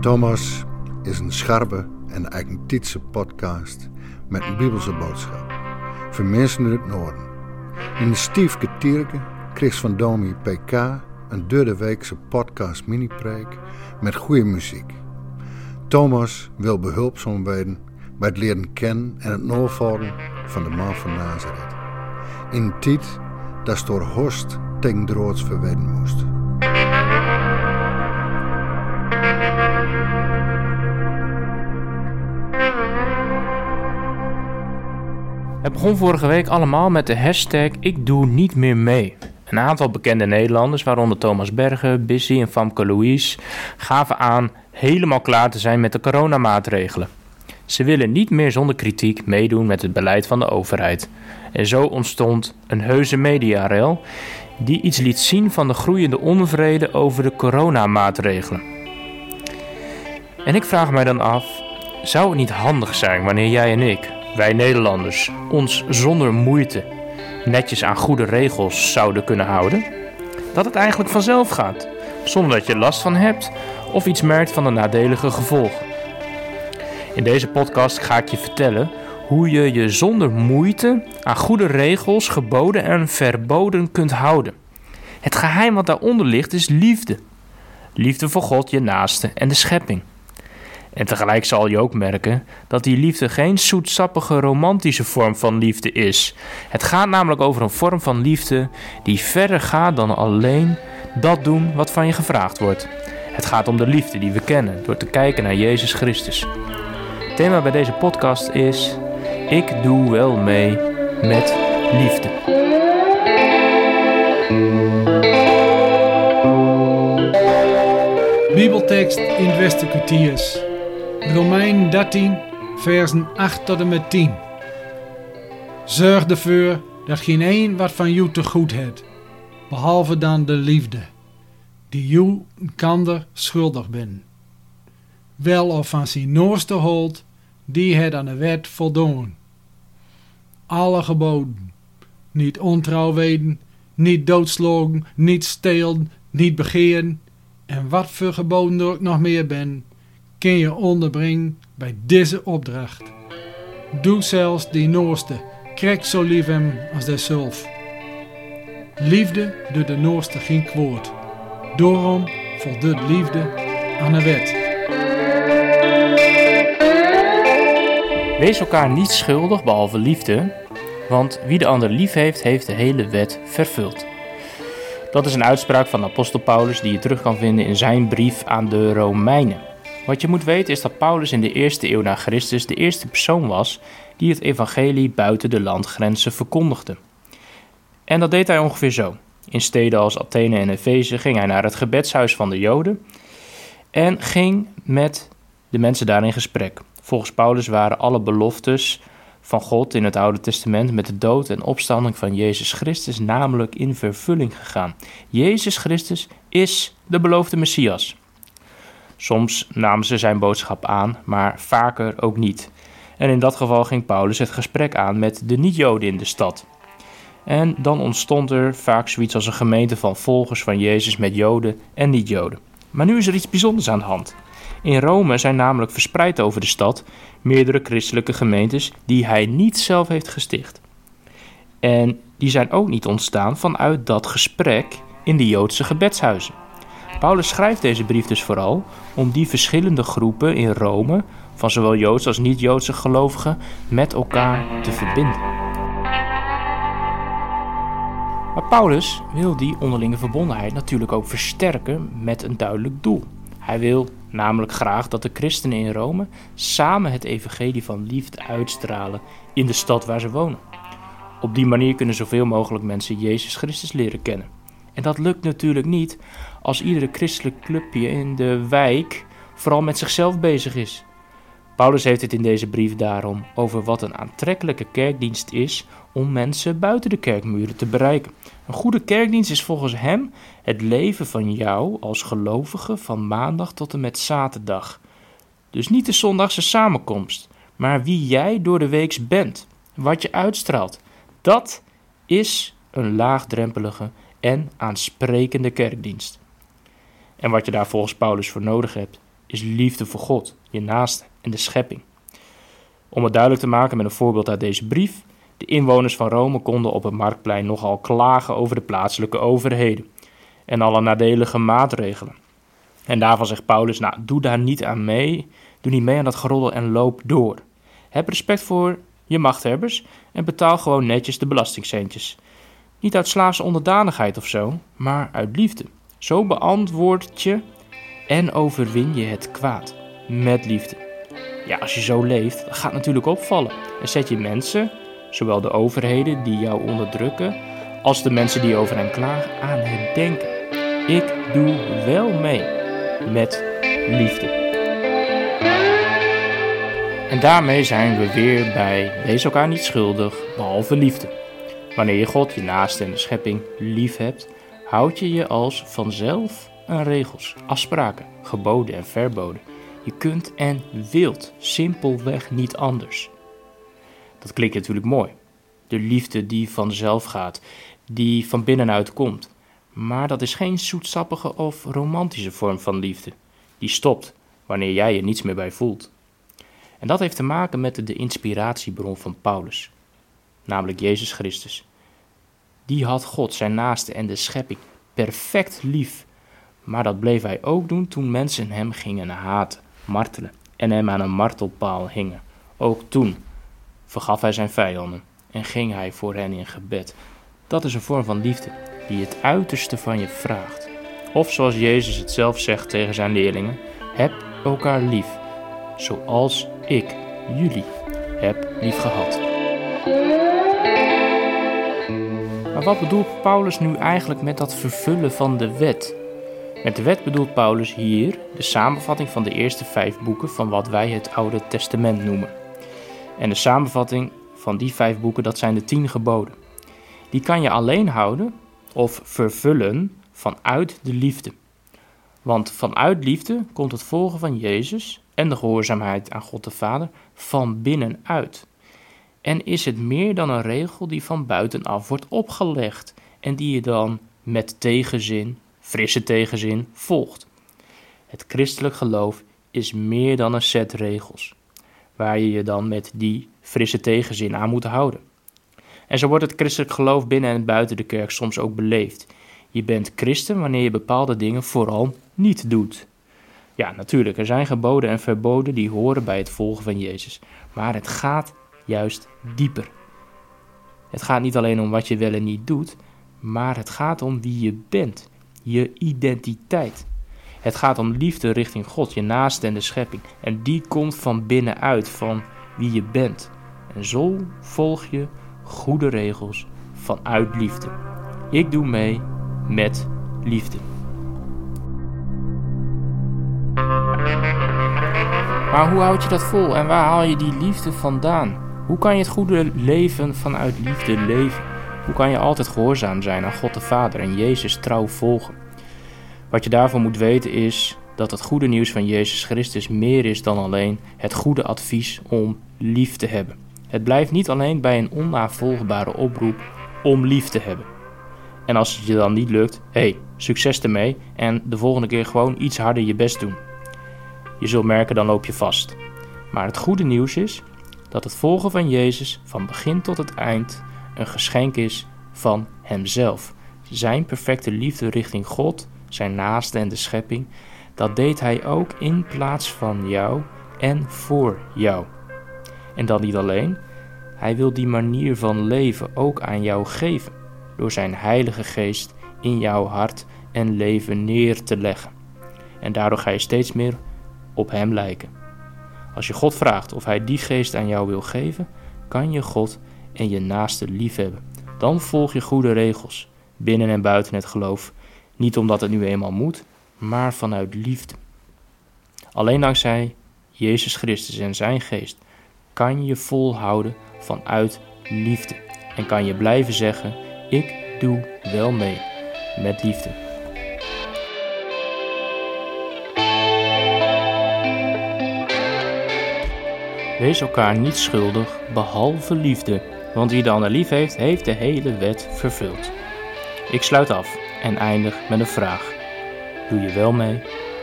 Thomas is een scherpe en eigentietse podcast met een bibelse boodschap voor mensen in het noorden. In de Stiefke Tierke kreeg van Domi PK een derde weekse podcast mini-preek met goede muziek. Thomas wil behulpzaam worden bij het leren kennen en het navolgen van de man van Nazareth. In tijd dat door Horst tegen droods verwedden moest. Het begon vorige week allemaal met de hashtag Ik doe niet meer mee. Een aantal bekende Nederlanders, waaronder Thomas Bergen, Bissy en Famke Louise, gaven aan helemaal klaar te zijn met de coronamaatregelen. Ze willen niet meer zonder kritiek meedoen met het beleid van de overheid. En zo ontstond een heuse mediarel die iets liet zien van de groeiende onvrede over de coronamaatregelen. En ik vraag mij dan af, zou het niet handig zijn wanneer jij en ik, wij Nederlanders, ons zonder moeite netjes aan goede regels zouden kunnen houden? Dat het eigenlijk vanzelf gaat, zonder dat je last van hebt of iets merkt van de nadelige gevolgen. In deze podcast ga ik je vertellen hoe je je zonder moeite aan goede regels, geboden en verboden kunt houden. Het geheim wat daaronder ligt is liefde. Liefde voor God, je naaste en de schepping. En tegelijk zal je ook merken dat die liefde geen zoetsappige romantische vorm van liefde is. Het gaat namelijk over een vorm van liefde die verder gaat dan alleen dat doen wat van je gevraagd wordt. Het gaat om de liefde die we kennen door te kijken naar Jezus Christus. Thema bij deze podcast is: Ik doe wel mee met liefde. Bibeltekst in het Westerkwartiers. Romein 13, versen 8 tot en met 10. Zorg ervoor dat geen een wat van jou te goed heeft, behalve dan de liefde, die jou een kander schuldig bent. Wel of van zijn noorste holt, die het aan de wet voldoen. Alle geboden, niet ontrouw weten, niet doodslogen, niet stelen, niet begeeren, en wat voor geboden er ook nog meer ben, kun je onderbrengen bij deze opdracht. Doe zelfs die noorste, krijg zo lief hem als zelf. Liefde doet de noorste geen kwoord. Daarom voldoet liefde aan de wet. Wees elkaar niet schuldig behalve liefde, want wie de ander lief heeft, heeft de hele wet vervuld. Dat is een uitspraak van apostel Paulus die je terug kan vinden in zijn brief aan de Romeinen. Wat je moet weten is dat Paulus in de eerste eeuw na Christus de eerste persoon was die het evangelie buiten de landgrenzen verkondigde. En dat deed hij ongeveer zo. In steden als Athene en Efeze ging hij naar het gebedshuis van de Joden en ging met de mensen daar in gesprek. Volgens Paulus waren alle beloftes van God in het Oude Testament met de dood en opstanding van Jezus Christus namelijk in vervulling gegaan. Jezus Christus is de beloofde Messias. Soms namen ze zijn boodschap aan, maar vaker ook niet. En in dat geval ging Paulus het gesprek aan met de niet-Joden in de stad. En dan ontstond er vaak zoiets als een gemeente van volgers van Jezus met Joden en niet-Joden. Maar nu is er iets bijzonders aan de hand. In Rome zijn namelijk verspreid over de stad meerdere christelijke gemeentes die hij niet zelf heeft gesticht. En die zijn ook niet ontstaan vanuit dat gesprek in de Joodse gebedshuizen. Paulus schrijft deze brief dus vooral om die verschillende groepen in Rome, van zowel Joods als niet-Joodse gelovigen, met elkaar te verbinden. Maar Paulus wil die onderlinge verbondenheid natuurlijk ook versterken met een duidelijk doel. Hij wil namelijk graag dat de christenen in Rome samen het evangelie van liefde uitstralen in de stad waar ze wonen. Op die manier kunnen zoveel mogelijk mensen Jezus Christus leren kennen. En dat lukt natuurlijk niet als iedere christelijk clubje in de wijk vooral met zichzelf bezig is. Paulus heeft het in deze brief daarom over wat een aantrekkelijke kerkdienst is om mensen buiten de kerkmuren te bereiken. Een goede kerkdienst is volgens hem het leven van jou als gelovige van maandag tot en met zaterdag. Dus niet de zondagse samenkomst, maar wie jij door de weeks bent, wat je uitstraalt. Dat is een laagdrempelige en aansprekende kerkdienst. En wat je daar volgens Paulus voor nodig hebt, is liefde voor God, je naaste en de schepping. Om het duidelijk te maken met een voorbeeld uit deze brief, de inwoners van Rome konden op het marktplein nogal klagen over de plaatselijke overheden en alle nadelige maatregelen. En daarvan zegt Paulus, nou, doe daar niet aan mee, doe niet mee aan dat geroddel en loop door. Heb respect voor je machthebbers en betaal gewoon netjes de belastingcentjes. Niet uit slaafse onderdanigheid of zo, maar uit liefde. Zo beantwoord je en overwin je het kwaad met liefde. Ja, als je zo leeft, gaat natuurlijk opvallen. En zet je mensen, zowel de overheden die jou onderdrukken, als de mensen die over hen klagen, aan het denken. Ik doe wel mee met liefde. En daarmee zijn we weer bij wees elkaar niet schuldig, behalve liefde. Wanneer je God, je naaste en de schepping lief hebt, houd je je als vanzelf aan regels, afspraken, geboden en verboden. Je kunt en wilt simpelweg niet anders. Dat klinkt natuurlijk mooi. De liefde die vanzelf gaat, die van binnenuit komt. Maar dat is geen zoetsappige of romantische vorm van liefde. Die stopt wanneer jij er niets meer bij voelt. En dat heeft te maken met de inspiratiebron van Paulus, namelijk Jezus Christus. Die had God, zijn naaste en de schepping perfect lief. Maar dat bleef hij ook doen toen mensen hem gingen haten, martelen en hem aan een martelpaal hingen. Ook toen vergaf hij zijn vijanden en ging hij voor hen in gebed. Dat is een vorm van liefde die het uiterste van je vraagt. Of zoals Jezus het zelf zegt tegen zijn leerlingen: heb elkaar lief, zoals ik jullie heb lief gehad. Maar wat bedoelt Paulus nu eigenlijk met dat vervullen van de wet? Met de wet bedoelt Paulus hier de samenvatting van de eerste vijf boeken van wat wij het Oude Testament noemen. En de samenvatting van die vijf boeken, dat zijn de tien geboden. Die kan je alleen houden of vervullen vanuit de liefde. Want vanuit liefde komt het volgen van Jezus en de gehoorzaamheid aan God de Vader van binnenuit. En is het meer dan een regel die van buitenaf wordt opgelegd en die je dan met tegenzin, frisse tegenzin, volgt. Het christelijk geloof is meer dan een set regels, waar je je dan met die frisse tegenzin aan moet houden. En zo wordt het christelijk geloof binnen en buiten de kerk soms ook beleefd. Je bent christen wanneer je bepaalde dingen vooral niet doet. Ja, natuurlijk, er zijn geboden en verboden die horen bij het volgen van Jezus. Maar het gaat juist dieper. Het gaat niet alleen om wat je wel en niet doet, maar het gaat om wie je bent, je identiteit. Het gaat om liefde richting God, je naaste en de schepping. En die komt van binnenuit, van wie je bent. En zo volg je goede regels vanuit liefde. Ik doe mee met liefde. Maar hoe houd je dat vol en waar haal je die liefde vandaan? Hoe kan je het goede leven vanuit liefde leven? Hoe kan je altijd gehoorzaam zijn aan God de Vader en Jezus trouw volgen? Wat je daarvoor moet weten is dat het goede nieuws van Jezus Christus meer is dan alleen het goede advies om lief te hebben. Het blijft niet alleen bij een onnavolgbare oproep om lief te hebben. En als het je dan niet lukt, hey, succes ermee en de volgende keer gewoon iets harder je best doen. Je zult merken, dan loop je vast. Maar het goede nieuws is dat het volgen van Jezus van begin tot het eind een geschenk is van Hemzelf. Zijn perfecte liefde richting God, zijn naaste en de schepping, dat deed Hij ook in plaats van jou en voor jou. En dan niet alleen, Hij wil die manier van leven ook aan jou geven, door Zijn Heilige Geest in jouw hart en leven neer te leggen. En daardoor ga je steeds meer op Hem lijken. Als je God vraagt of Hij die geest aan jou wil geven, kan je God en je naaste liefhebben. Dan volg je goede regels, binnen en buiten het geloof, niet omdat het nu eenmaal moet, maar vanuit liefde. Alleen dankzij Jezus Christus en Zijn geest kan je volhouden vanuit liefde en kan je blijven zeggen: Ik doe wel mee met liefde. Wees elkaar niet schuldig behalve liefde. Want wie de ander lief heeft, heeft de hele wet vervuld. Ik sluit af en eindig met een vraag. Doe je wel mee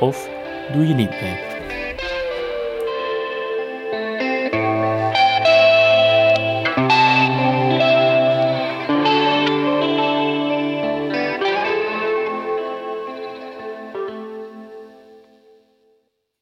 of doe je niet mee?